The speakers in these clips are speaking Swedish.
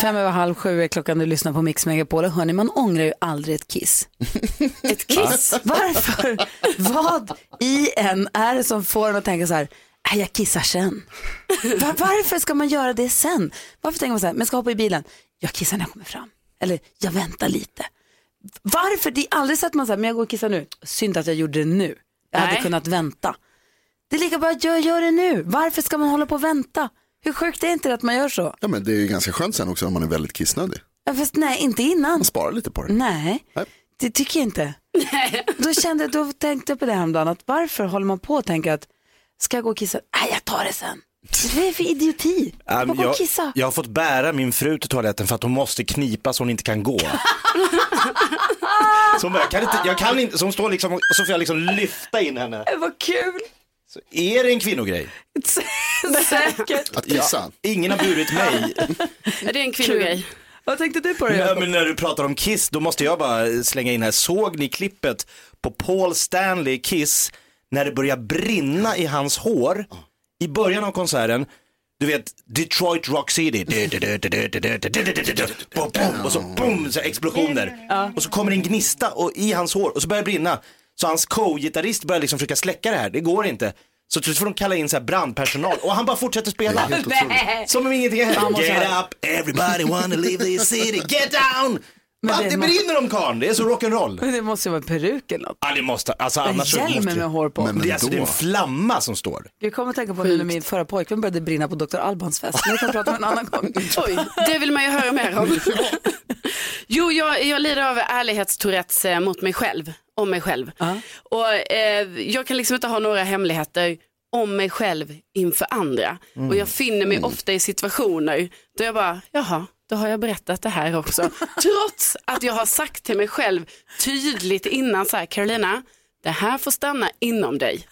Fem över halv sju är klockan du lyssnar på Mix Megapol. Och hörni, man ångrar ju aldrig ett kiss. ett kiss? Varför? Vad i en är det som får en att tänka så här, "Nej, jag kissar sen. Var, varför ska man göra det sen? Varför tänker man så här, men ska hoppa i bilen, jag kissar när jag kommer fram. Eller jag väntar lite. Varför? Det är aldrig så att man säger, men jag går och kissar nu. Synd att jag gjorde det nu. Jag hade Nej. kunnat vänta. Det är lika bra att jag gör det nu. Varför ska man hålla på och vänta? Hur sjukt är inte det att man gör så? Ja men det är ju ganska skönt sen också om man är väldigt kissnödig. Ja, fast nej, inte innan. Man sparar lite på det. Nej, Nej. det tycker jag inte. Då kände jag, då tänkte jag på det häromdagen, att varför håller man på och tänker att ska jag gå och kissa? Nej, jag tar det sen. Vad är det för idioti? Ja, Jag kissa. jag har fått bära min fru till toaletten för att hon måste knipa så hon inte kan gå. så hon, bara, jag kan inte, jag kan inte, så hon står liksom, och så får jag liksom lyfta in henne. Vad kul. Så är det en kvinnogrej? Säkert. Att kissa. Ingen har burit mig. Ja, det är en kvinnogrej. Vad tänkte du på det? Ja, Jakob? men när du pratar om Kiss, då måste jag bara slänga in här. Såg ni klippet på Paul Stanley Kiss när det börjar brinna i hans hår i början av konserten? Du vet, Detroit Rock City. Och så boom, så explosioner. Och så kommer en gnista och, i hans hår och så börjar det brinna. Så hans co-gitarrist börjar liksom försöka släcka det här, det går inte. Så till slut får de kalla in så här brandpersonal och han bara fortsätter spela. Som om ingenting händer. måste Get up, everybody wanna leave this city, get down! Men Va, det det brinner om karln, det är så rock'n'roll. Men det måste ju vara en peruk eller något. Ja det måste, alltså annars så måste med hår på. Men- det, är, alltså, det är en flamma som står. Jag kommer att tänka på när min förra pojkvän började brinna på Dr. Albans fest. Men det kan vi prata om en annan gång. Oj, det vill man ju höra mer om. Jo, jag, jag lider av ärlighetstourettes eh, mot mig själv, om mig själv. Och eh, jag kan liksom inte ha några hemligheter om mig själv inför andra. Och jag finner mig ofta i situationer där jag bara, jaha, då har jag berättat det här också. Trots att jag har sagt till mig själv tydligt innan så här, Carolina, det här får stanna inom dig.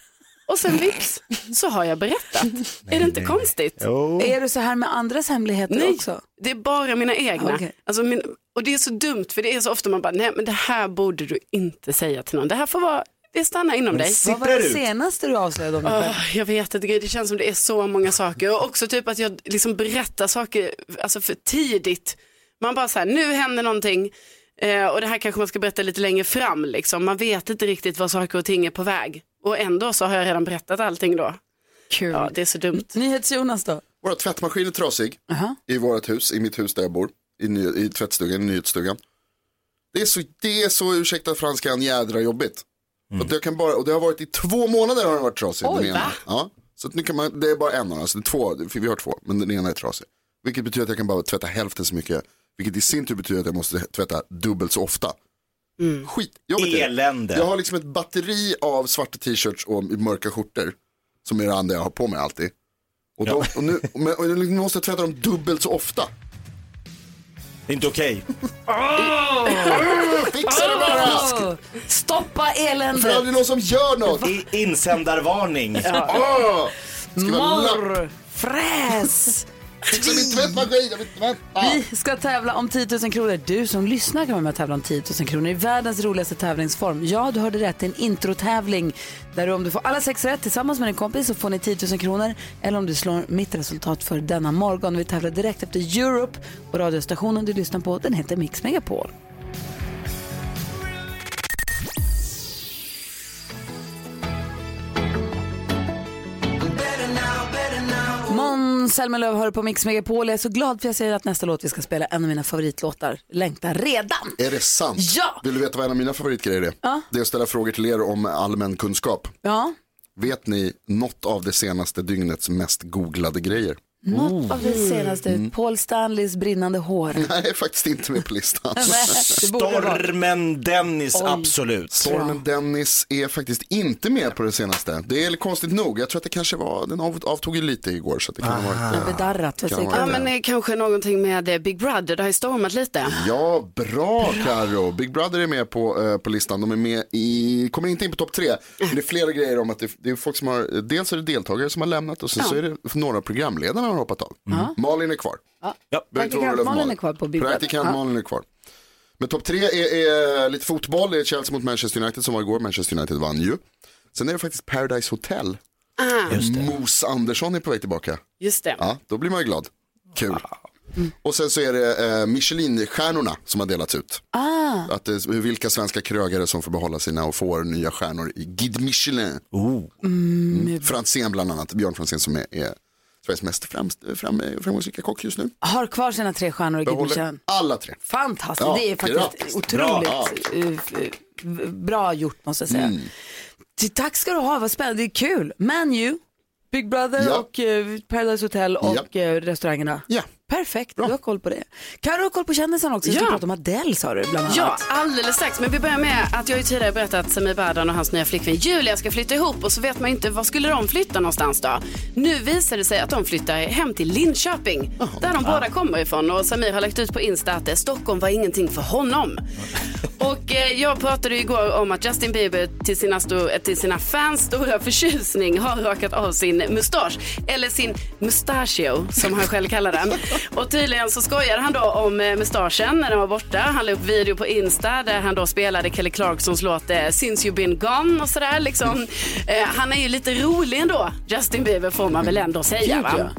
Och sen vips så har jag berättat. är det inte konstigt? Är du så här med andras hemligheter Nej, också? det är bara mina egna. Okej. Alltså min, och det är så dumt för det är så ofta man bara, nej men det här borde du inte säga till någon. Det här får vara, det stannar inom dig. Vad var det ut. senaste du avslöjade om dig själv? Åh, jag vet inte, det känns som det är så många saker. Och också typ att jag liksom berättar saker alltså för tidigt. Man bara så här, nu händer någonting. Eh, och det här kanske man ska berätta lite längre fram. Liksom. Man vet inte riktigt var saker och ting är på väg. Och ändå så har jag redan berättat allting då. Kul. Ja, det är så dumt. NyhetsJonas då? Vår tvättmaskin är trasig Aha. i vårt hus, i mitt hus där jag bor. I, ny, i tvättstugan, i nyhetsstugan. Det är så, det är så ursäkta franskan, jädra jobbigt. Och, det kan bara, och det har varit i två månader har den varit trasig. Oj, den ena. Ja, så att nu kan man, det är bara en av dem, alltså det är två, vi har två, men den ena är trasig. Vilket betyder att jag kan bara tvätta hälften så mycket, vilket i sin tur betyder att jag måste tvätta dubbelt så ofta. Skit, jobbigt är det. Elände. Jag har liksom ett batteri av svarta t-shirts och mörka skjortor. Som är det andra jag har på mig alltid. Och, då, och, nu, men- och nu måste jag tvätta dem dubbelt så ofta. Det är inte okej. Fixa det bara! Åh, Stoppa För det är eländet! aldrig någon som gör något. I- Insändarvarning. Åh! Skriva lapp. Morr! Fräs! Min tvättmaskin, jag vill tvätta. Vi ska tävla om 10 000 kronor. Du som lyssnar kan vara med och tävla om 10 000 kronor i världens roligaste tävlingsform. Ja, du hörde rätt. Det är en introtävling där du, om du får alla sex rätt tillsammans med din kompis så får ni 10 000 kronor. Eller om du slår mitt resultat för denna morgon. Vi tävlar direkt efter Europe och radiostationen du lyssnar på den heter Mix Megapol. Måns Zelmerlöw hör på Mix Megapol. Jag är så glad för jag säger att nästa låt vi ska spela är en av mina favoritlåtar. Längtar redan. Är det sant? Ja. Vill du veta vad en av mina favoritgrejer är? Ja. Det är att ställa frågor till er om allmän kunskap. Ja, Vet ni något av det senaste dygnets mest googlade grejer? Något av det senaste, Paul Stanleys brinnande hår. Nej, faktiskt inte med på listan. Det det. Stormen Dennis, Oj. absolut. Stormen Dennis är faktiskt inte med på det senaste. Det är konstigt nog. Jag tror att det kanske var, den av, avtog ju lite igår. Så det kan ha varit, Bedarrat. vad Kan säger vara Ja, du? det. men eh, kanske någonting med eh, Big Brother, det har ju stormat lite. Ja, bra Karo. Big Brother är med på, eh, på listan. De är med i, kommer inte in på topp tre. Men det är flera grejer om att det, det är folk som har, dels är det deltagare som har lämnat och sen så är det några av programledarna har hoppat av. Malin är kvar. Ja. Praktikant Malin är kvar på Brother. Praktikant Ja. Malin är kvar. Men topp tre är, är lite fotboll. Det är Chelsea mot Manchester United som var igår. Manchester United vann ju. Sen är det faktiskt Paradise Hotel. Mos Andersson är på väg tillbaka. Just det. Ja, då blir man ju glad. Kul. Och sen så är det eh, Michelin-stjärnorna som har delats ut. Ah, Att det, vilka svenska krögare som får behålla sina och får nya stjärnor i Guide Michelin. Mm. Franzén bland annat, Björn Franzén som är, är Sveriges mest främst, fram, framgångsrika kock just nu. har kvar sina tre stjärnor i Michelin. alla tre. Fantastiskt, Ja, det är faktiskt grattis. otroligt Bra. eh, eh, bra gjort måste jag säga. Mm. Tack ska du ha, vad spännande, det är kul. Man U, Big Brother Ja. och eh, Paradise Hotel och eh, restaurangerna. Ja. Perfekt, du har koll på det. Kan du ha koll på kändisarna också? Vi ska Ja. prata om Adele sa du bland annat. Ja, alldeles strax. Men vi börjar med att jag ju tidigare berättat att Samir Badran och hans nya flickvän Julia ska flytta ihop och så vet man inte var skulle de flytta någonstans då. Nu visar det sig att de flyttar hem till Linköping där de båda kommer ifrån och Samir har lagt ut på Insta att eh, Stockholm var ingenting för honom. Och eh, jag pratade igår om att Justin Bieber till sina, sto- eh, till sina fans stora förtjusning har rakat av sin mustasch. Eller sin mustachio som han själv kallar den. Och tydligen så skojade han då om eh, mustaschen när den var borta. Han la upp video på Insta där han då spelade Kelly Clarksons låt eh, Since You've Been Gone och sådär liksom. Eh, han är ju lite rolig ändå, Justin Bieber får man väl ändå säga va?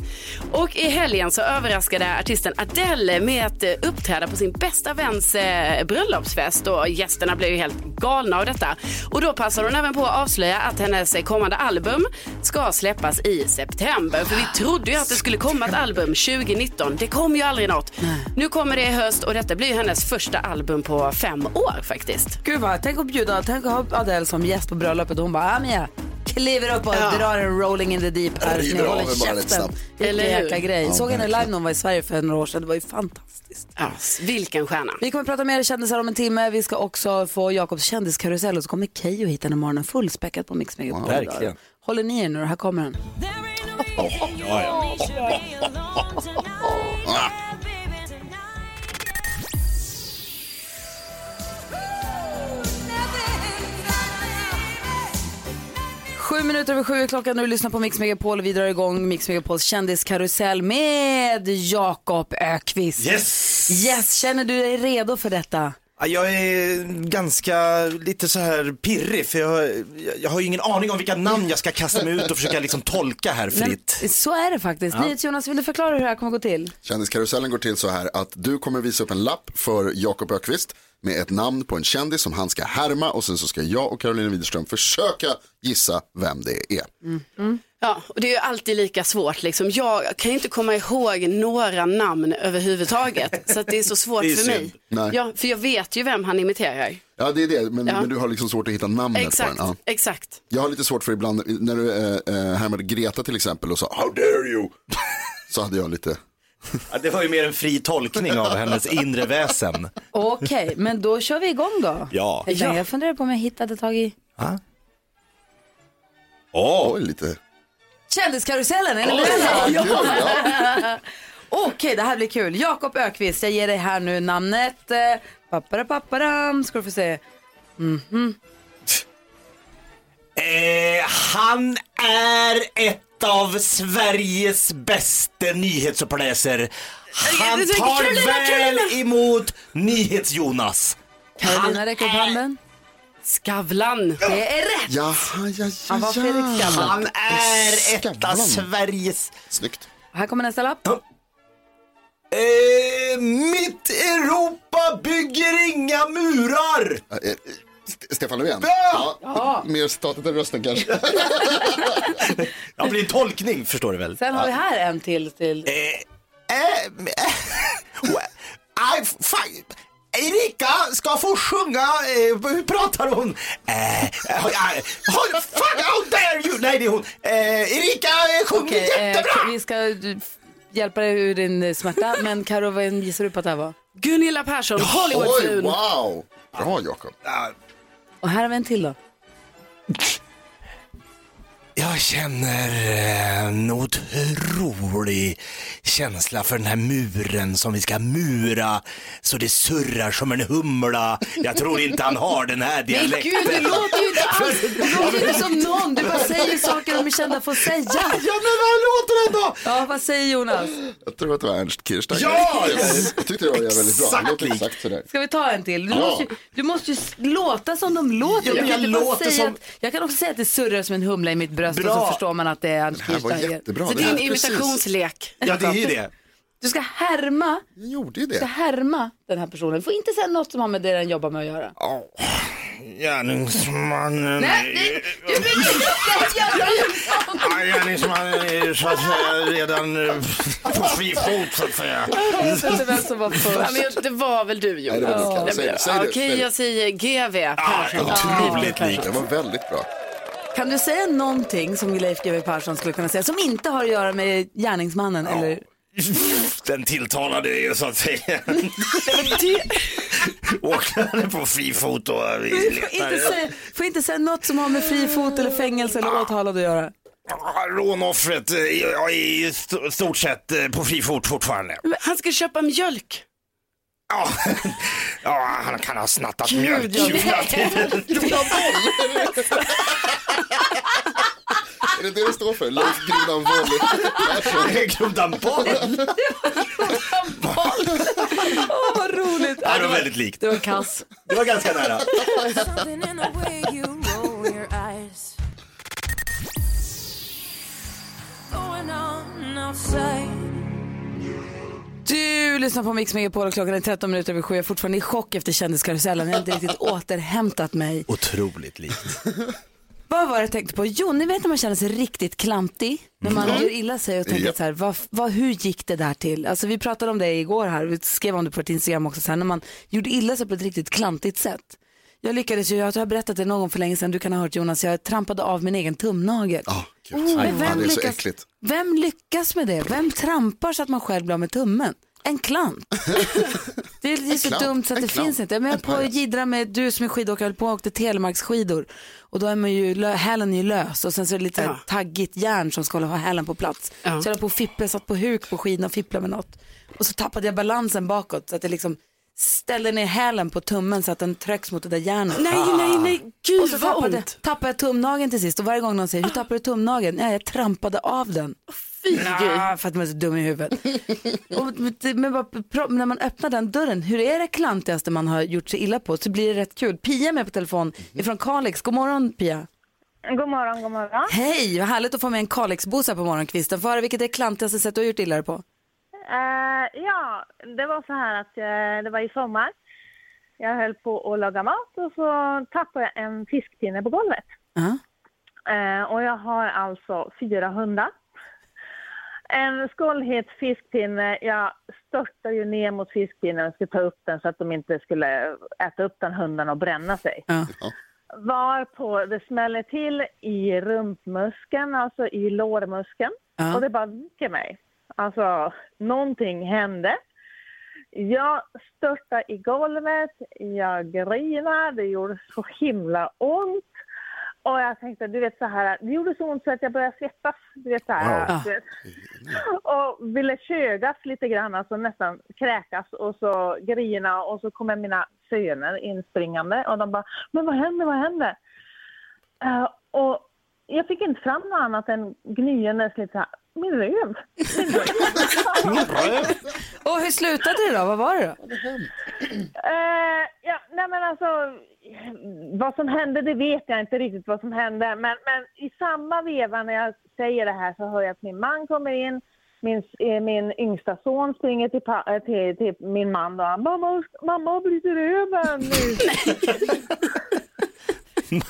Och i helgen så överraskade artisten Adele med att uppträda på sin bästa väns bröllopsfest och gästerna blev ju helt galna av detta. Och då passade hon även på att avslöja att hennes kommande album ska släppas i september. För vi trodde ju att det skulle komma ett album 2019. Det kom ju aldrig något. Nu kommer det i höst och detta blir hennes första album på fem år faktiskt. Gud vad, tänk att bjuda, tänk att ha Adele som gäst på bröllopet och hon bara, ja kliver upp och drar en rolling in the deep här. river av håller er käften. Vilken jäkla grej. Såg henne live när hon var i Sverige för några år sedan, det var ju fantastiskt. Ja, vilken stjärna. Vi kommer prata mer kändisar om en timme. Vi ska också få Jakobs kändiskarusell och så kommer Keyyo hit den här morgonen fullspäckat på Mix Megapol. verkligen. Håller ni er nu? Här kommer den. Sju minuter över sju är klockan du lyssnar på Mix Megapol och vi drar igång Mix Megapols kändiskarusell med Jakob Ökvist. Yes! Yes, känner du dig redo för detta? Ja, Jag är ganska lite så här pirrig för jag, jag, jag har ju ingen aning om vilka namn jag ska kasta mig ut och försöka liksom tolka här fritt. Men, så är det faktiskt. Ja. Jonas, vill du förklara hur det här kommer gå till? Kändiskarusellen går till så här att du kommer visa upp en lapp för Jakob Ökvist med ett namn på en kändis som han ska härma och sen så ska jag och Carolina Widerström försöka gissa vem det är. Ja, och det är ju alltid lika svårt. Liksom. Jag kan ju inte komma ihåg några namn överhuvudtaget. så att det är så svårt är för mig. Nej. Ja, för jag vet ju vem han imiterar. Ja det är det, men, Ja. men du har liksom svårt att hitta namnet Exakt, på den. Ja. exakt. Jag har lite svårt för ibland, när du äh, äh, härmade Greta till exempel och sa How dare you? så hade jag lite, Ja, det var ju mer en fri tolkning av hennes inre väsen. Okej, men då kör vi igång då. Ja. Jag, jag funderar på om jag hittade tag i Åh, oj lite, kändiskarusellen. Är ni beredda? ja. Okej, det här blir kul. Jakob Ökvist, jag ger dig här nu namnet. Eh, Pappara papparam, ska du få se. Eh, han är ett av Sveriges bästa nyhetsuppläsare. Han tar Carolina! väl emot NyhetsJonas. Carolina räcker upp handen. Skavlan. Det är rätt. Jaha, ja, ja, Han var Fredrik ja. Skavlan. Han är ett av Skavlan. Sveriges... Snyggt. Här kommer nästa lapp. Eh, mitt Europa bygger inga murar. Äh, eh, St- Stefan Löfven? Ja! Mer statet än rösten kanske. Ja, det blir en tolkning förstår du väl. Sen har vi här en till. till. Eh, eh, I, fan, Erika ska få sjunga, eh, hur pratar hon? Eh, eh, fuck how dare you! Nej det är hon. Eh, Erika eh, sjunger eh, jättebra! vi ska... hjälpa dig ur din eh, smärta. Men Karo, vad gissar du på att det här var? Gunilla Persson, Oj, Hollywoodfrun. wow. Bra Jakob. Och här har vi en till då. Jag känner eh, en otrolig känsla för den här muren som vi ska mura så det surrar som en humla. Jag tror inte han har den här Men dialekten. gud, det låter ju inte alls det låter inte som någon. Du bara säger saker de är kända för att säga. Ja men vad låter den då? Ja, vad säger Jonas? Jag tror att det var Ernst Kirchsteiger. Ja! Jag tyckte det var väldigt bra. Det låter exakt sådär. Ska vi ta en till? Du, Ja. måste, ju, du måste ju låta som de låter. Ja, men jag bara låter som- att, jag kan också säga att det surrar som en humla i mitt bröst och Bra. så förstår man att det är Ernst Det här var jättebra. Så Det är en precis. imitationslek. Ja det är ju det. Du ska härma, Jag gjorde ju du ska det. härma den här personen. Du får inte säga något som har med det den jobbar med att göra. Gärningsmannen... Nej, det- du vill inte säga det! Ja, Gärningsmannen är så att säga redan eh, på fri fot så att säga. Jag vet inte vem som var först. det var väl du Jonas? Okej, jag säger GV Persson. Otroligt likt. Det var väldigt bra. Kan du säga någonting som Leif GW Persson skulle kunna säga som inte har att göra med gärningsmannen? Eller? Den tilltalade är ju så att säga. Åklagaren på fri fot och får inte, letar. säga, får inte säga något som har med fri fot eller fängelse eller åtalad att göra. Ja, Rånoffret eh, ja, är i st- stort sett eh, på fri fot fortfarande. Han ska köpa mjölk. Ja, ja han kan ha snattat mjölk. jag Är det det det står för? Leif Grodan Persson. Grodan boll. Åh, vad roligt. Ja, det var väldigt likt. Det var kass. Det var ganska nära. Du lyssnar på Mix Megapol och klockan är 13 minuter över sju. Jag är fortfarande i chock efter kändiskarusellen. Jag har inte riktigt återhämtat mig. Otroligt likt. Vad var det jag tänkte på? Jo, ni vet när man känner sig riktigt klantig. När man gör illa sig och tänker Japp. så här, vad, vad, hur gick det där till? Alltså vi pratade om det igår här, vi skrev om det på ett Instagram också, så här, när man gjorde illa sig på ett riktigt klantigt sätt. Jag lyckades ju, jag har berättat det någon gång för länge sedan, du kan ha hört Jonas, jag trampade av min egen tumnagel. Ja, gud. Oh, Ja, vem, det är så lyckas, äckligt. Vem lyckas med det? Vem trampar så att man själv blir av med tummen? En klant. Det är, det är så klant, dumt så att en det klant, finns inte. Jag menar en på att jiddra med, du som är skidåkare, höll på och åkte telemarksskidor. Och då är man ju, hälen är ju lös och sen så är det lite Ja. taggigt järn som ska hålla hälen på plats. Ja. Så jag höll på och fippla, satt på huk på skidorna och fipplade med något. Och så tappade jag balansen bakåt så att det liksom ställde ner hälen på tummen så att den trycks mot det där järnet. Nej, nej, nej, Och gud så vad tappade, ont. tappade jag tumnageln till sist och varje gång någon säger, hur tappade du tumnageln? Ja, jag trampade av den. Fy. Ah, för att man är så dum i huvudet. och, men bara, när man öppnar den dörren, hur är det klantigaste man har gjort sig illa på så blir det rätt kul. Pia är med på telefon ifrån Kalix. God morgon Pia. God morgon, god morgon. Hej, vad härligt att få med en Kalixbosa på morgonkvisten. Få höra vilket är det klantigaste sätt du har gjort illa dig på? Eh, ja, det var så här att eh, det var i sommar. Jag höll på att laga mat och så tappade jag en fiskpinne på golvet. Ja. Eh, och jag har alltså fyra hundar. En skållhet fiskpinne, jag störtade ju ner mot fiskpinnen och skulle ta upp den så att de inte skulle äta upp den hundarna och bränna sig. Ja. Varpå det smäller till i rumpmuskeln, alltså i lårmuskeln. Ja. Och det bara viker mig. Alltså, någonting hände. Jag störtade i golvet, jag grinade, det gjorde så himla ont. Och jag tänkte, du vet så här, det gjorde så ont så att jag började svettas. Du vet så här, Wow. du vet. Och ville kögas lite grann, alltså nästan kräkas och så grina och så kommer mina söner inspringande och de bara, men vad händer, vad händer? Eh, och jag fick inte fram något annat än gnyendes lite så här, min röv. Min röv. Och hur slutade det då? Vad var det då? Eh, ja, nej men alltså, vad som hände det vet jag inte riktigt vad som hände. Men, men i samma veva när jag säger det här så hör jag att min man kommer in. Min, eh, min yngsta son springer till, pa, eh, till, till min man och han, mamma, mamma har brutit röven nu.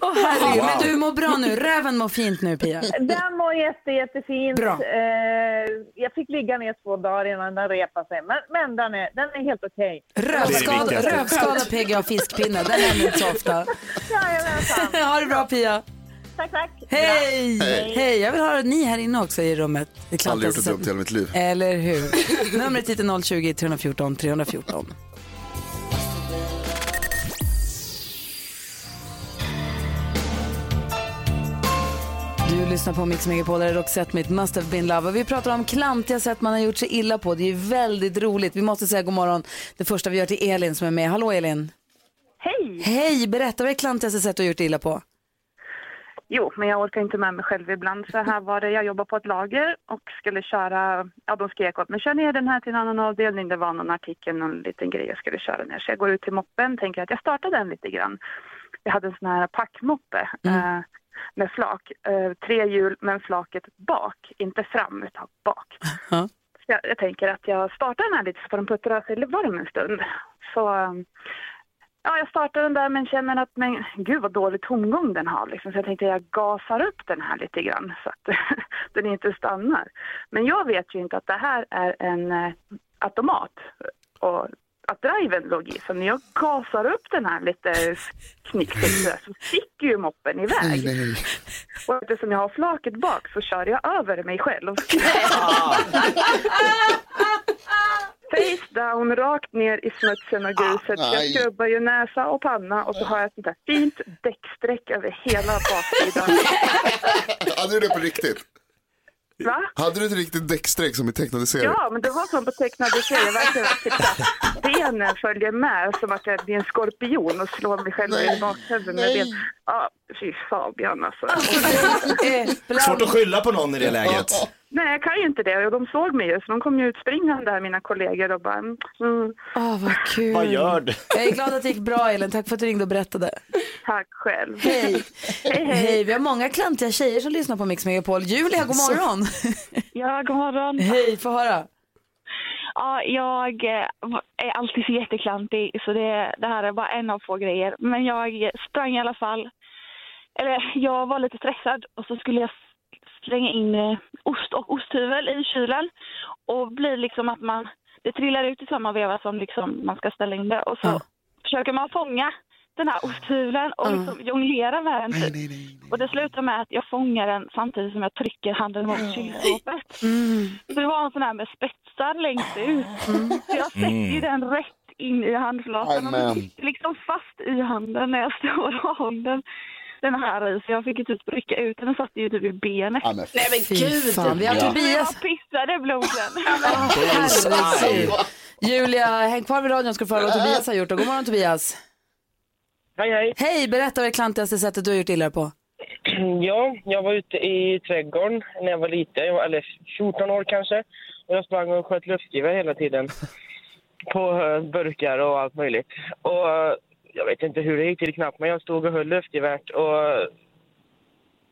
Åh herregud, men du mår bra nu. Räven mår fint nu Pia. Den mår jätte, jättefint. Bra. Eh, jag fick ligga ner två dagar innan den repade sig. Men, men den, är, den är helt okej. Rövskada, viktigaste. rövskada PGA fiskpinne, den händer inte så ofta. Jajamensan. ha det bra Pia. tack, tack. Hej! Hej. Hej! Jag vill höra ni här inne också i rummet. Det Aldrig gjort ett dumt i hela mitt liv. Eller hur? Numret hit är 020 314 314. Du lyssnar på Mix Megapol, där är Roxette med Must have been love. Och vi pratar om klantiga sätt man har gjort sig illa på. Det är väldigt roligt. Vi måste säga god morgon. Det första vi gör till Elin som är med. Hallå Elin! Hej! Hej! Berätta vad är klantigaste sätt du har gjort dig illa på? Jo, men jag orkar inte med mig själv ibland. Så här var det, jag jobbar på ett lager och skulle köra, ja de skrek åt mig, kör ner den här till en annan avdelning. Det var någon artikel, någon liten grej jag skulle köra ner. Så jag går ut till moppen, tänker att jag startar den lite grann. Jag hade en sån här packmoppe eh, med flak, eh, tre hjul men flaket bak, inte fram utan bak. Så jag, jag tänker att jag startar den här lite så får den puttra sig varm en stund. Så eh, Ja, jag startar den där men känner att men gud vad dålig tomgång den har. Liksom. Så jag tänkte jag gasar upp den här lite grann så att den inte stannar. Men jag vet ju inte att det här är en eh, automat och att driven låg i. Så när jag gasar upp den här lite knickigt så, sticker ju moppen iväg. Nej, nej. Och eftersom jag har flaket bak så kör jag över mig själv. Face down, rakt ner i smutsen och gruset. Jag nej. skrubbar ju näsa och panna och så har jag ett sånt där fint däcksträck över hela baksidan. Hade du det på riktigt? Va? Hade du ett riktigt däckstreck som i tecknade serier? Ja, men det var som på tecknade serier, verkligen att typ, benen följer med som att jag blir en skorpion och slår mig själv i bakhuvudet med ben. Ja, fy Fabian alltså. Svårt att skylla på någon i det läget. Nej, jag kan ju inte det och de såg mig ju så de kom ju utspringande här mina kollegor och bara mm, Åh, vad kul. Vad gör du? Jag är glad att det gick bra Elin. Tack för att du ringde och berättade. tack själv. Hej. Hej, hej. Hej, vi har många klantiga tjejer som lyssnar på Mix Megapol. Julia, god morgon. Ja, god morgon. Hej, få höra. Ja, jag eh, är alltid så jätteklantig så det, det här är bara en av få grejer. Men jag sprang i alla fall, eller jag var lite stressad och så skulle jag slänga in eh, ost och osthyvel i kylen och blir liksom att man, det trillar ut i samma veva som liksom man ska ställa in det och så Ja. försöker man fånga den här osthyveln och liksom jonglera med den typ. Och det slutar med att jag fångar den samtidigt som jag trycker handen mot kylskåpet. Så det var en sån här med spetsar längst ut. Så jag sätter ju den rätt in i handflatan och den sitter liksom fast i handen när jag står och håller den, den här i. Så jag fick ju typ rycka ut den och satte ju typ i benet. Ja, men Nej men gud. fan, vi har Så Tobias. jag pissade blod sen. Herregud. Julia, häng kvar vid radion ska du få höra vad Tobias har gjort. Och god morgon Tobias. Hej, hej. Hej, berätta vad det klantigaste sättet du har gjort illa på. Ja, jag var ute i trädgården när jag var liten, jag var, eller 14 år kanske. Och jag sprang och sköt luftgevär hela tiden. På eh, burkar och allt möjligt. Och eh, jag vet inte hur det gick till knappt, men jag stod och höll luftgeväret och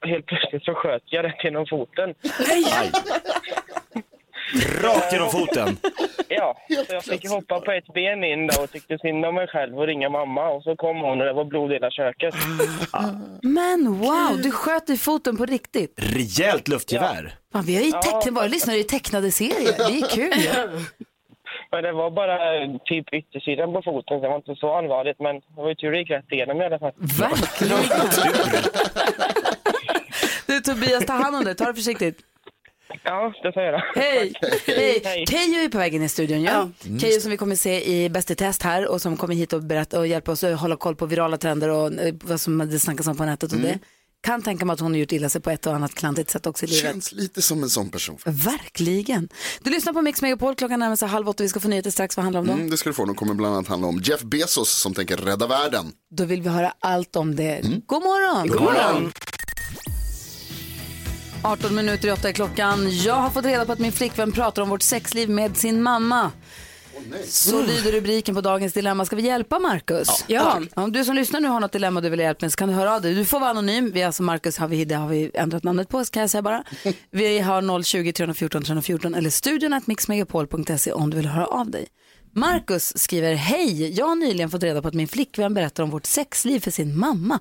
helt plötsligt så sköt jag rätt genom foten. Rakt genom foten. Ja, så jag fick hoppa på ett ben in då och tyckte synd om mig själv och ringa mamma. Och så kom hon och det var blod i hela köket. Men wow, du sköt i foten på riktigt. Rejält luftgevär. Fan, vi har ju tecknat, våra lyssnare i tecknade serier. Det är kul ju. Men det var bara eh, typ yttersidan på foten, så det var inte så allvarligt. Men det var ju tur det gick rätt igenom i alla fall. Verkligen. Du Tobias, ta hand om dig. Ta det försiktigt. Ja, det får jag göra. Hej! Hej! Hej. Keyyo är på väg in i studion. Ja? Keyyo som vi kommer se i Bäst i test här och som kommer hit och, berätta och hjälpa oss att hålla koll på virala trender och eh, vad som det snackas om på nätet och det. Kan tänka mig att hon har gjort illa sig på ett och annat klantigt sätt också i livet. Känns lite som en sån person. Verkligen. Du lyssnar på Mix Megapol, klockan närmar sig halv åtta. Vi ska få nyheter strax. Vad handlar om då? Mm, det ska du få. De kommer bland annat handla om Jeff Bezos som tänker rädda världen. Då vill vi höra allt om det. God morgon! God morgon. 18 minuter i åtta är klockan. Jag har fått reda på att min flickvän pratar om vårt sexliv med sin mamma. Så lyder rubriken på dagens dilemma. Ska vi hjälpa Marcus? Ja. Om du som lyssnar nu har något dilemma du vill ha hjälp med så kan du höra av dig. Du får vara anonym. Vi, alltså Marcus har vi, det har vi ändrat namnet på kan jag säga bara. Vi har 020 314 314 eller studion at mixmegapol.se om du vill höra av dig. Marcus skriver, hej, jag har nyligen fått reda på att min flickvän berättar om vårt sexliv för sin mamma.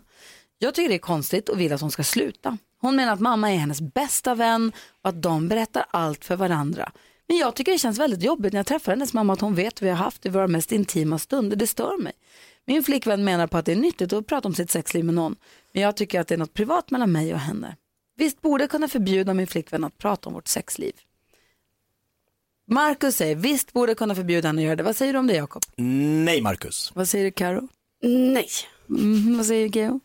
Jag tycker det är konstigt och vill att hon ska sluta. Hon menar att mamma är hennes bästa vän och att de berättar allt för varandra. Men jag tycker det känns väldigt jobbigt när jag träffar hennes mamma att hon vet vad vi har haft i våra mest intima stunder. Det stör mig. Min flickvän menar på att det är nyttigt att prata om sitt sexliv med någon. Men jag tycker att det är något privat mellan mig och henne. Visst borde jag kunna förbjuda min flickvän att prata om vårt sexliv. Marcus säger, visst borde jag kunna förbjuda henne att göra det. Vad säger du om det Jakob? Nej, Marcus. Vad säger du Karo? Nej. Mm, vad säger Geo?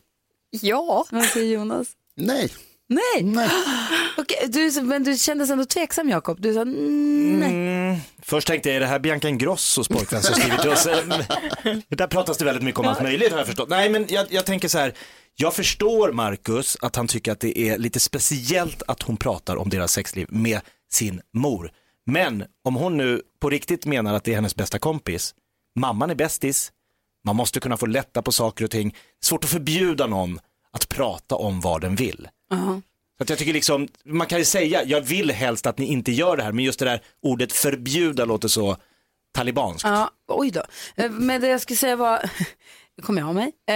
Ja. Vad säger Jonas? Nej. Nej. nej. Okej, du, men du kändes ändå tveksam Jakob. Du sa mm, nej. Mm, först tänkte jag, är det här Bianca Ingrossos pojkvän som skrivit till oss? Där pratas det väldigt mycket om allt möjligt har jag förstått. Nej men jag, jag tänker så här, jag förstår Marcus att han tycker att det är lite speciellt att hon pratar om deras sexliv med sin mor. Men om hon nu på riktigt menar att det är hennes bästa kompis, mamman är bästis, man måste kunna få lätta på saker och ting, svårt att förbjuda någon att prata om vad den vill. Uh-huh. Så att jag tycker liksom, man kan ju säga, jag vill helst att ni inte gör det här, men just det där ordet förbjuda låter så talibanskt. Ja, oj då. Eh, Men det jag skulle säga var, nu kommer jag av mig. Eh,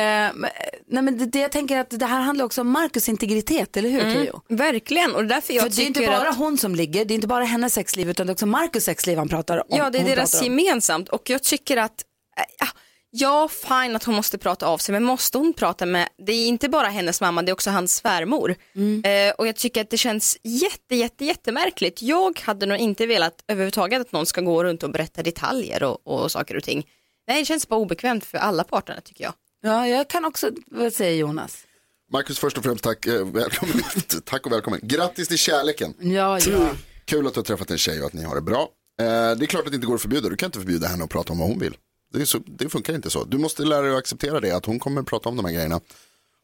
nej men det, det jag tänker att det här handlar också om Marcus integritet, eller hur Mm, verkligen, och därför jag För det är inte tycker bara att... hon som ligger, det är inte bara hennes sexliv utan det är också Marcus sexliv han pratar om. Ja, det är deras gemensamt och jag tycker att, äh, ja, fine att hon måste prata av sig, men måste hon prata med, det är inte bara hennes mamma, det är också hans svärmor. Eh, och jag tycker att det känns jätte, jätte, jättemärkligt. Jag hade nog inte velat överhuvudtaget att någon ska gå runt och berätta detaljer och, och saker och ting. Nej, det känns bara obekvämt för alla parterna tycker jag. Ja, jag kan också, vad säger Jonas? Marcus, först och främst tack, eh, välkommen. tack och välkommen. Grattis till kärleken. Ja, ja. Kul att du har träffat en tjej och att ni har det bra. Eh, det är klart att det inte går att förbjuda, du kan inte förbjuda henne att prata om vad hon vill. Det, så, det funkar inte så. Du måste lära dig att acceptera det, att hon kommer att prata om de här grejerna.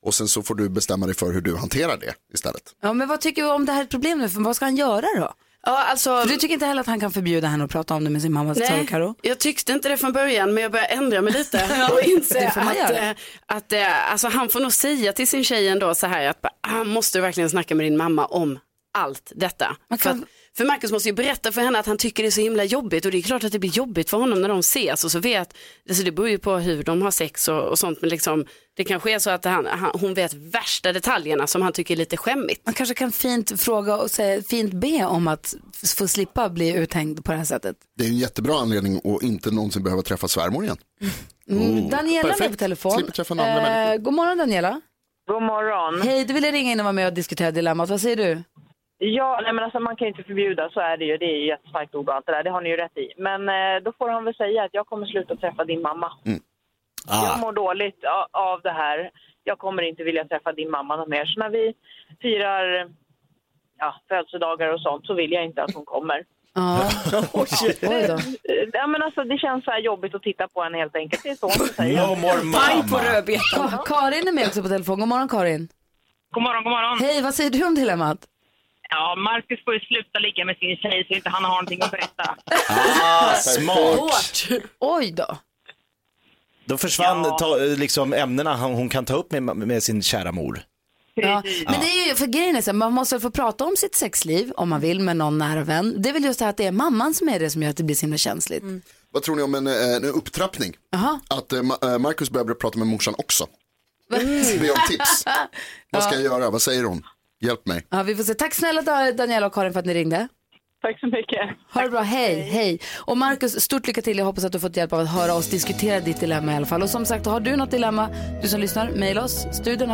Och sen så får du bestämma dig för hur du hanterar det istället. ja, men vad tycker du om det här problemet vad ska han göra då? Ja, alltså, För du tycker inte heller att han kan förbjuda henne att prata om det med sin mamma, Nej, Karo? jag tyckte inte det från början men jag börjar ändra mig lite och inse att, eh, att eh, alltså, han får nog säga till sin tjej ändå så här att han måste verkligen snacka med din mamma om allt detta. Man kan- För, att- för Marcus måste ju berätta för henne att han tycker det är så himla jobbigt och det är klart att det blir jobbigt för honom när de ses och så vet, alltså det beror ju på hur de har sex och, och sånt men liksom det kanske är så att han, han, hon vet värsta detaljerna som han tycker är lite skämmigt. Man kanske kan fint fråga och säga, fint be om att få slippa bli uthängd på det här sättet. Det är en jättebra anledning att inte någonsin behöva träffa svärmor igen. Mm, Daniela är med perfekt. på telefon. Människor. god morgon Daniela. God morgon. Hej, du ville ringa in och vara med och diskutera dilemmat. Vad säger du? Ja, nej men alltså man kan ju inte förbjuda, så är det ju. Det är ju ett jättestarkt ord och allt det där, det har ni ju rätt i. Men eh, då får han väl säga att jag kommer sluta träffa din mamma. Jag Ah, mår dåligt av det här. Jag kommer inte vilja träffa din mamma något mer. Så när vi firar ja, födelsedagar och sånt så vill jag inte att hon kommer. Ja. Eh, Ja, men alltså, det känns så här jobbigt att titta på henne helt enkelt. Det är så hon säger. no more på rödbetan. Ka- Karin är med också på telefon. God morgon Karin. God morgon, god morgon. Hej, vad säger du om dilemmat? Ja, Marcus får ju sluta ligga med sin tjej så inte han har någonting att berätta. Ah, smart. Oj då. Då försvann ta, liksom ämnena hon hon kan ta upp med, med sin kära mor. Ja. Men det är ju, för grejen är så här, man måste få prata om sitt sexliv om man vill med någon nära vän. Det är väl just det här att det är mamman som är det som gör att det blir så himla känsligt. Vad tror ni om en, eh, en upptrappning? Jaha. Att eh, Ma- eh, Marcus börjar prata med morsan också. Be om tips. Vad ska jag göra? Vad säger hon? Hjälp mig. Ja, vi får se. Tack snälla Da- Daniela och Karin för att ni ringde. Tack så mycket. Ha det bra, hej, hej. Och Markus, stort lycka till. Jag hoppas att du fått hjälp av att höra oss diskutera ditt dilemma i alla fall. Och som sagt, har du något dilemma, du som lyssnar, mejla oss, studion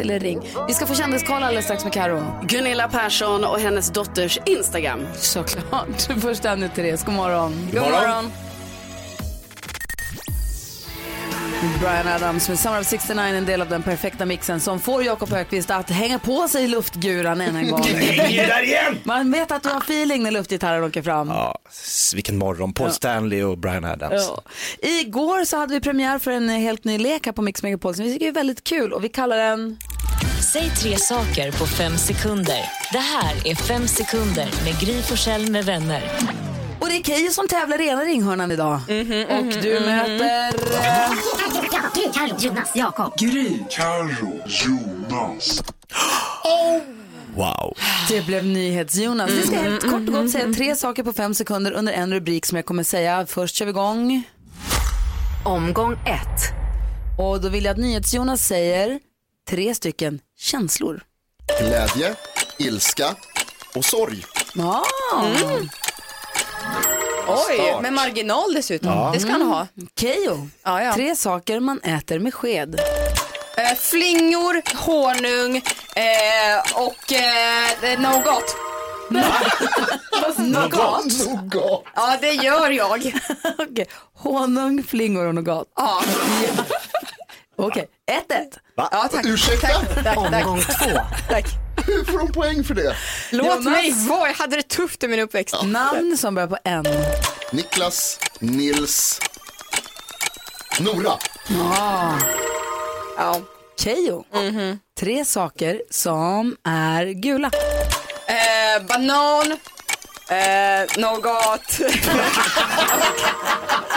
eller ring. Vi ska få kändiskoll alldeles strax med Karo. Gunilla Persson och hennes dotters Instagram. Såklart. Först nu Therese, god morgon. God morgon. Brian Adams med Summer of 69, en del av den perfekta mixen som får Jakob Högqvist att hänga på sig luftguran än en gång. Hänger där igen! Man vet att du har feeling när luftgitarren åker fram. Ja, vilken morgon. Paul Stanley och Brian Adams. Ja. Igår så hade vi premiär för en helt ny lek här på Mix Megapol som vi tycker är väldigt kul och vi kallar den Säg tre saker på fem sekunder. Det här är Fem sekunder med Gry Forssell med vänner. Och det är Keyyo som tävlar i ena ringhörnan idag. och du möter... Wow. Det blev NyhetsJonas. Vi ska helt kort och gott säga tre saker på fem sekunder under en rubrik som jag kommer säga. Först kör vi igång. Omgång ett. Och då vill jag att NyhetsJonas säger tre stycken känslor. Glädje, ilska och sorg. Ja. Oj, Start. med marginal dessutom. Ja. Det ska han ha. Keyyo, Ja, ja. tre saker man äter med sked. Eh, flingor, honung eh, och eh, nougat. Nougat? Nougat. Ja, det gör jag. Okej, honung, flingor och nougat. Ja, Okej, 1-1. ja tack. Ursäkta? Tack, tack, Omgång tack. två. tack. Hur får de poäng för det? Låt Jonas. mig vara, jag hade det tufft i min uppväxt. Namn som börjar på N. Niklas, Nils, Nora. Ja. Keyyo, tre saker som är gula. Eh, banan, eh, nougat.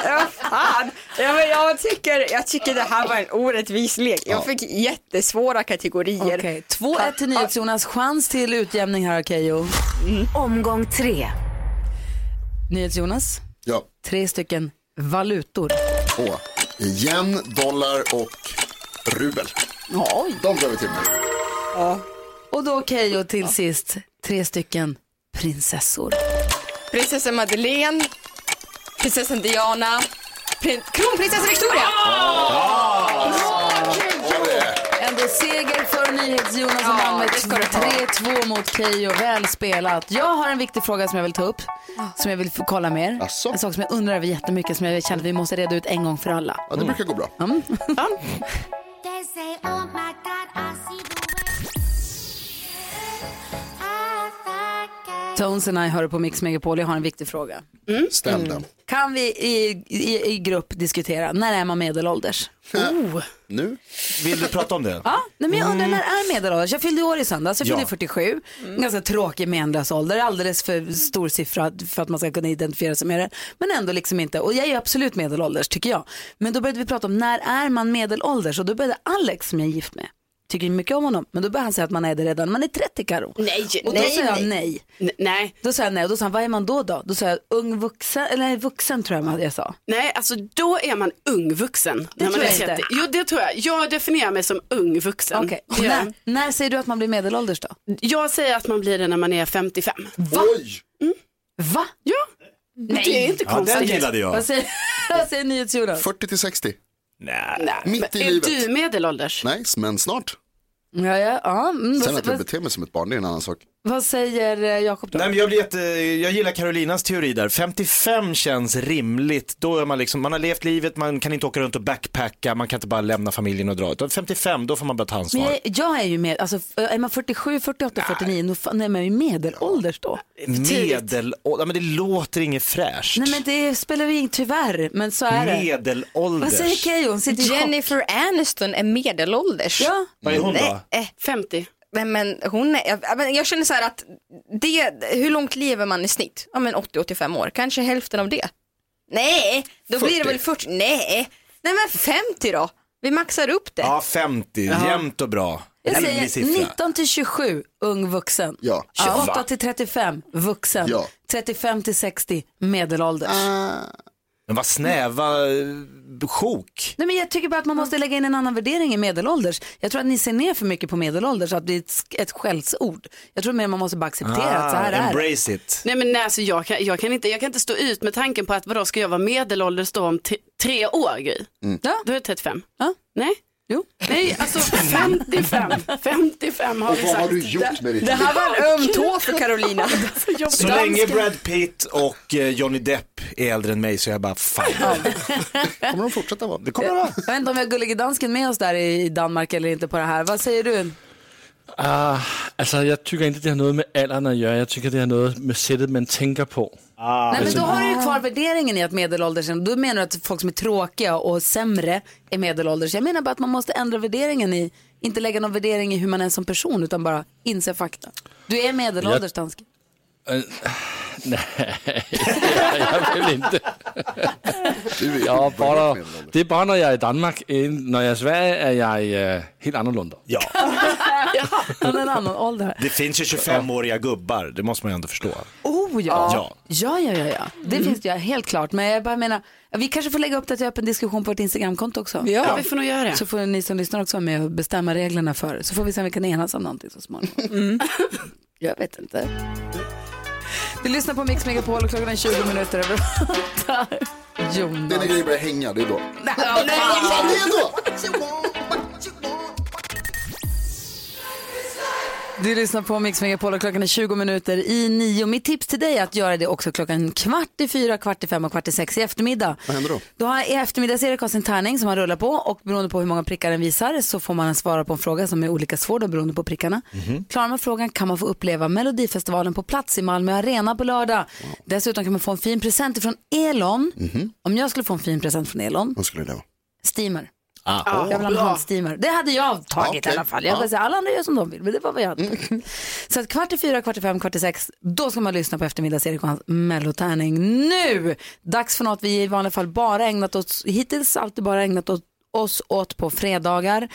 ja, fan. Ja, men jag, tycker, jag tycker det här var en orättvis lek. Jag fick jättesvåra kategorier. Okej, 2-1 till NyhetsJonas. Chans till utjämning här Keyyo. Omgång tre. NyhetsJonas, Ja, tre stycken valutor. Åh. Yen, dollar och rubel. Oj. De drar vi till med. Och då Keyyo till sist, tre stycken prinsessor. Prinsessan Madeleine, prinsessan Diana, prin- kronprinsessan Victoria. Ändå seger för NyhetsJonas ska du ha. 3-2 mot Keyyo. Väl spelat. Jag har en viktig fråga som jag vill ta upp, som jag vill få kolla med er. Asså? En sak som jag undrar över jättemycket, som jag känner att vi måste reda ut en gång för alla. Ja, det brukar gå bra. Mm. Tones and I hör på Mix Megapol. Jag har en viktig fråga. Ställ den. Kan vi i, i, i grupp diskutera, när är man medelålders? Oh. Nu? Vill du prata om det? Ja, nej, men jag undrar när är medelålders? Jag fyllde år i söndags, jag fyllde Ja. 47. En ganska tråkig menlös-ålder, alldeles för stor siffra för att man ska kunna identifiera sig med det. Men ändå liksom inte, och jag är absolut medelålders tycker jag. Men då började vi prata om när är man medelålders och då började Alex som jag är gift med, tycker mycket om honom, men då började han säga att man är det redan man är 30 Karo. Nej, Och då nej, sa jag nej. nej. Nej. Då sa jag nej och då sa han, vad är man då då? Då sa jag ung vuxen, eller nej, vuxen tror jag jag sa. Nej, alltså då är man ung vuxen. när man tror är jag inte. 30. Jo, det tror jag. Jag definierar mig som ung vuxen. Det jag. när, när säger du att man blir medelålders då? Jag säger att man blir det när man är 55. Oj! Va? Ja, det är inte Ja, den konstigt. gillade jag. Vad säger, vad säger NyhetsJonas? 40 till 60. Nej. Nej, Mitt men i är livet. du medelålders? Nej, men snart. Ja, ja, ja. Mm, Sen vad, att jag vad, beter mig som ett barn, det är en annan sak. Vad säger eh, Jakob då? Nej, men jag, blir jätte, jag gillar Carolinas teori där. 55 känns rimligt. Då är man liksom, man har levt livet, man kan inte åka runt och backpacka, man kan inte bara lämna familjen och dra. Utan 55, då får man börja ta ansvar. Men jag, jag är ju med, alltså är man 47, 48, 49, då fan är man ju medelålders då. Medel, ja, men det låter inget fräscht. Nej men det spelar ju ingen, tyvärr, men så är det. Medelålders. Vad säger Keyyo? Jennifer Aniston är medelålders. Ja, Vad är hon då? Nej, eh, 50. Men, men hon är, jag, jag känner så här att det, hur långt lever man i snitt? Ja men 80-85 år, kanske hälften av det. Nej, då blir det 40. väl 40, nej, nej men 50 då. Vi maxar upp det. Ja, 50, jämnt och bra. jag säger siffra. 19 till 27, ung vuxen. Ja. 28 till 35, vuxen. Ja. 35 till 60, medelålders. Men vad snäva eh, sjok. Nej, men jag tycker bara att man måste lägga in en annan värdering i medelålders. Jag tror att ni ser ner för mycket på medelålders, att det är ett, ett skällsord. Jag tror mer man måste bara acceptera att så här är det. Ah, embrace it. Nej men nej, alltså, jag, kan, jag, kan inte, jag kan inte stå ut med tanken på att vadå ska jag vara medelålders då om tre år Gry? Ja. Då är jag 35. Ja. Nej. Jo. Nej, alltså 55. 55 har Och vi vad sagt. har du gjort med ditt Det här var en öm tå för Carolina. Så länge Brad Pitt och eh, Johnny Depp är äldre än mig så är jag bara fine. Kommer de fortsätta vara? Det kommer det vara. Jag vet inte om vi har gullige dansken med oss där i Danmark eller inte på det här. Vad säger du? Ah, alltså jag tycker inte det har något med åldern att göra. Jag tycker det har något med sättet man tänker på. Nej, men då har du ju kvar värderingen i att medelålders, då menar du att folk som är tråkiga och sämre är medelålders. Jag menar bara att man måste ändra värderingen i, inte lägga någon värdering i hur man är som person utan bara inse fakta. Du är medelålders dansken. Äh, nej, jag vill inte. Ja, bara, det är bara när jag är i Danmark. När jag är i Sverige är jag äh, helt annorlunda. Ja, Han är en annan ålder. det finns ju 25-åriga gubbar, det måste man ju ändå förstå. Oh ja. Ja. Ja, ja, ja, ja. Det finns det ju helt klart. Men jag bara menar, vi kanske får lägga upp det till öppen diskussion på vårt Instagramkonto också. Ja, vi får nog göra det. Så får ni som lyssnar också vara med och bestämma reglerna för. Så får vi se om vi kan enas om någonting så småningom. Jag vet inte. Vi lyssnar på Mix Megapol och klockan är 20 minuter över åtta. Jonas. Det är när grejer börjar hänga, det är då. Nej, Ja, nej, det är då. Du lyssnar på Mix Megapol och klockan är 20 minuter i nio. Mitt tips till dig är att göra det också klockan kvart i fyra, kvart i fem och kvart i sex i eftermiddag. Vad händer då? Då har i eftermiddag Erik har sin tärning som han rullar på och beroende på hur många prickar den visar så får man svara på en fråga som är olika svår då beroende på prickarna. Klarar man frågan kan man få uppleva Melodifestivalen på plats i Malmö Arena på lördag. Dessutom kan man få en fin present från Elon. Om jag skulle få en fin present från Elon, Vad skulle det vara? steamer. Ah. Jag vill ha en handsteamer. Det hade jag tagit okej. i alla fall. Jag Ja. vill säga, alla andra gör som de vill, men det var vad jag hade. Så att kvart i fyra, kvart i fem, kvart i sex, då ska man lyssna på eftermiddags-Erik och hans mellotärning. Nu! Dags för något vi i vanliga fall bara ägnat oss, hittills alltid bara ägnat oss, oss åt på fredagar.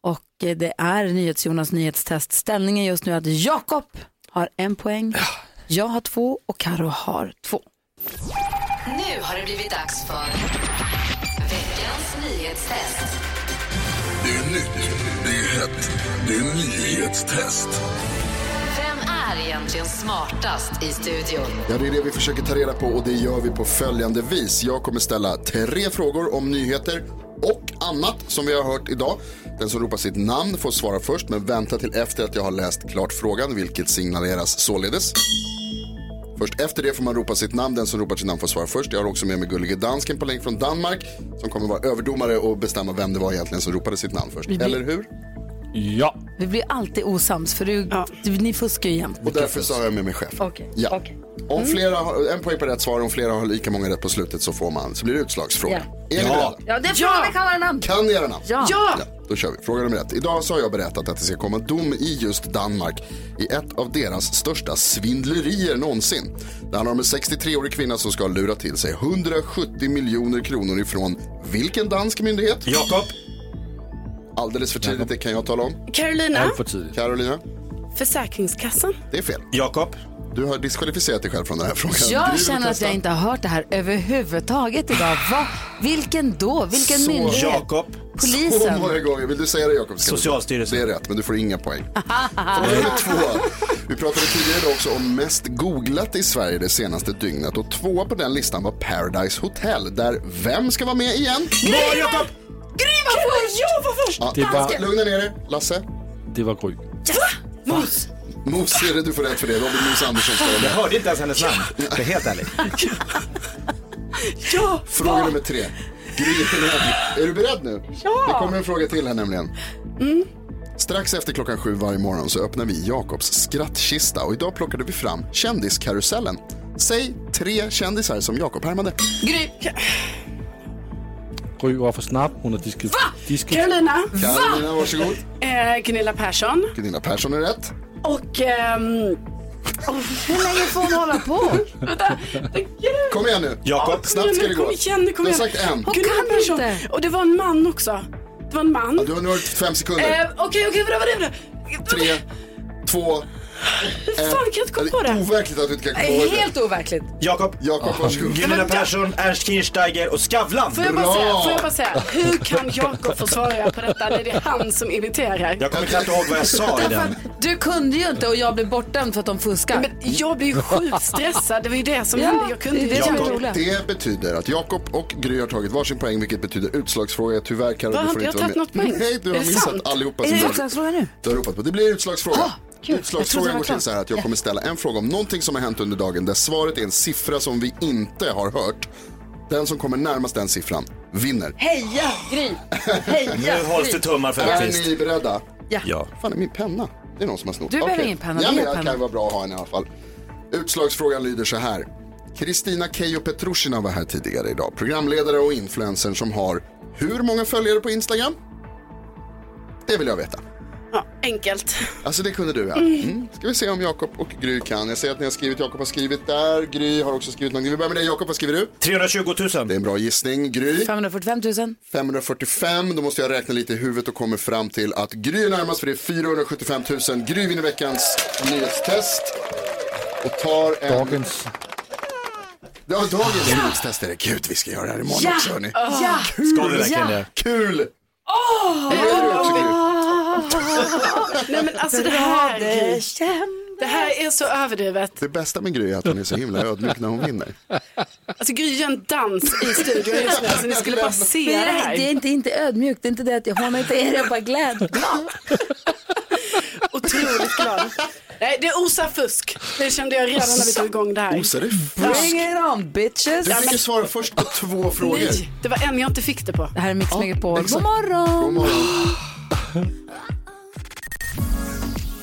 Och det är NyhetsJonas nyhetstest. Ställningen just nu är att Jakob har en poäng, jag har två och Karo har två. Nu har det blivit dags för nyhetstest. Det är nytt, det är hett, det är nyhetstest. Vem är egentligen smartast i studion? Ja, det är det vi försöker ta reda på och det gör vi på följande vis. Jag kommer ställa tre frågor om nyheter och annat som vi har hört idag. Den som ropar sitt namn får svara först men vänta till efter att jag har läst klart frågan, vilket signaleras således. Först efter det får man ropa sitt namn. Den som ropar sitt namn får svara först. Jag har också med mig Gullige Dansken på länk från Danmark som kommer vara överdomare och bestämma vem det var egentligen som ropade sitt namn först. Eller hur? Ja. Vi blir alltid osams för du, du, ni fuskar ju jämt. Och därför har jag med mig chef. Okej. Ja. Om flera har, en poäng på rätt svar, om flera har lika många rätt på slutet så får man, så blir det utslagsfråga. Är ni beredda? Ja, det är frågan vi kan vara namn. Kan ni era namn? Ja. ja. Då kör vi. Fråga nummer ett. Idag så har jag berättat att det ska komma dom i just Danmark i ett av deras största svindlerier någonsin. Det handlar om en 63-årig kvinna som ska ha lurat till sig 170 miljoner kronor ifrån vilken dansk myndighet? Jakob. Alldeles för tidigt, det kan jag tala om. Carolina, för tidigt. Carolina, Försäkringskassan. det är fel. Jakob. Du har diskvalificerat dig själv från den här frågan. Jag Gry, känner att testa. jag inte har hört det här överhuvudtaget idag. Va? Vilken då? Vilken Så- myndighet? Jakob. Så Polisen? många gånger. Vill du säga det Jakob? Ska du- Socialstyrelsen. Det är rätt, men du får inga poäng. Fråga nummer två. Vi pratade tidigare idag också om mest googlat i Sverige det senaste dygnet. Och tvåa på den listan var Paradise Hotel. Där vem ska vara med igen? Bra Jakob! Gry var först! Jag var först! Ja, Det var- Lugna ner er. Lasse? Det var Gry. Mos? Mos är det du får rätt för det. Robin Mos Andersson ska vara Jag hörde inte ens hennes namn. Är helt ärlig. Ja, Fråga nummer tre. Gry, är du beredd? är du beredd nu? Ja. Det kommer en fråga till här nämligen. Strax efter klockan sju varje morgon så öppnar vi Jakobs skrattkista och idag plockade vi fram kändiskarusellen. Säg tre kändisar som Jakob härmade. Gry? Gry var för snabb. Hon har diskat. diskat. Carolina, Carolina, varsågod. eh, Gunilla Persson Gunilla Persson är rätt. och... ehm, Hur länge får hon hålla på? Kom igen nu. Jakob. Snabbt ska det gå. Kom igen, kom Du igen. har sagt en. Hon Gunilla kan Persson. inte. Och det var en man också. Det var en man. Ja, du har nu fem sekunder. Eh, Okej, okej, vadå, vadå, vadå? Tre, två, Fan, kan jag inte komma på Det är det? overkligt att du inte kan komma ihåg det. Helt overkligt. Jakob. Jakob, varsågod. Gunilla Persson, Ernst Kirchsteiger och Skavlan. Får jag, bara Bra. säga, får jag bara säga, hur kan Jakob få svara på detta när det är han som imiterar? Jag kommer knappt ihåg vad jag sa i den. Du kunde ju inte och jag blev bortdömd för att de fuskar. Men jag blir ju sjukt stressad, det var ju det som Ja, hände. Jag kunde det är det inte som är göra roligt. Det betyder att Jakob och Gry har tagit varsin poäng vilket betyder utslagsfråga. Tyvärr Carro, Va, du har får inte inte jag vara tagit något poäng? Nej, du Är har det missat sant? allihopa Är som det du har- utslagsfråga nu? du har ropat på. Det blir utslagsfråga. Kul. Jag Utslagsfrågan går till så här att jag kommer ställa en fråga om någonting som har hänt under dagen där svaret är en siffra som vi inte har hört. Den som kommer närmast den siffran vinner. Heja Gry! Heja Nu hålls det tummar för Är ni beredda? Ja. Ja. Fan, är min penna? Det är någon som har snott. Du behöver Okej. ingen penna, Ja, det är men penna. kan ju vara bra att ha en i alla fall. Utslagsfrågan lyder så här. Kristina Keijo Petrushina var här tidigare idag. Programledare och influencer som har hur många följare på Instagram? Det vill jag veta. Ja, enkelt. Alltså det kunde du ja. Mm. Ska vi se om Jakob och Gry kan. Jag ser att ni har skrivit, Jakob har skrivit där. Gry har också skrivit någonting. Vi börjar med dig Jakob, vad skriver du? 320 000. Det är en bra gissning. Gry? 545 000. 545, då måste jag räkna lite i huvudet och kommer fram till att Gry är närmast för det är 475 000. Gry vinner veckans nyhetstest och tar en... Dagens. Ja, dagens nyhetstest är det. Gud, vi ska göra det här imorgon också hörni. Ja! Ska vi verkligen det? Kul! Du också Gry? Nej men alltså det här. Det här är så överdrivet. Det bästa med Gry är att hon är så himla ödmjuk när hon vinner. Alltså Gry gör en dans i studion just nu, så ni skulle bara se det här. Det är inte, inte ödmjukt, det är inte det att jag hånar inte er, jag är bara glädjeglad. Otroligt glad. Nej, det osar fusk. Det kände jag redan när vi tog igång det här. Osar det Bring fusk? it on bitches. Du fick ju svara först på två frågor. Nej, det var en jag inte fick det på. Det här är Mix Megapol. exakt. God morgon! God morgon.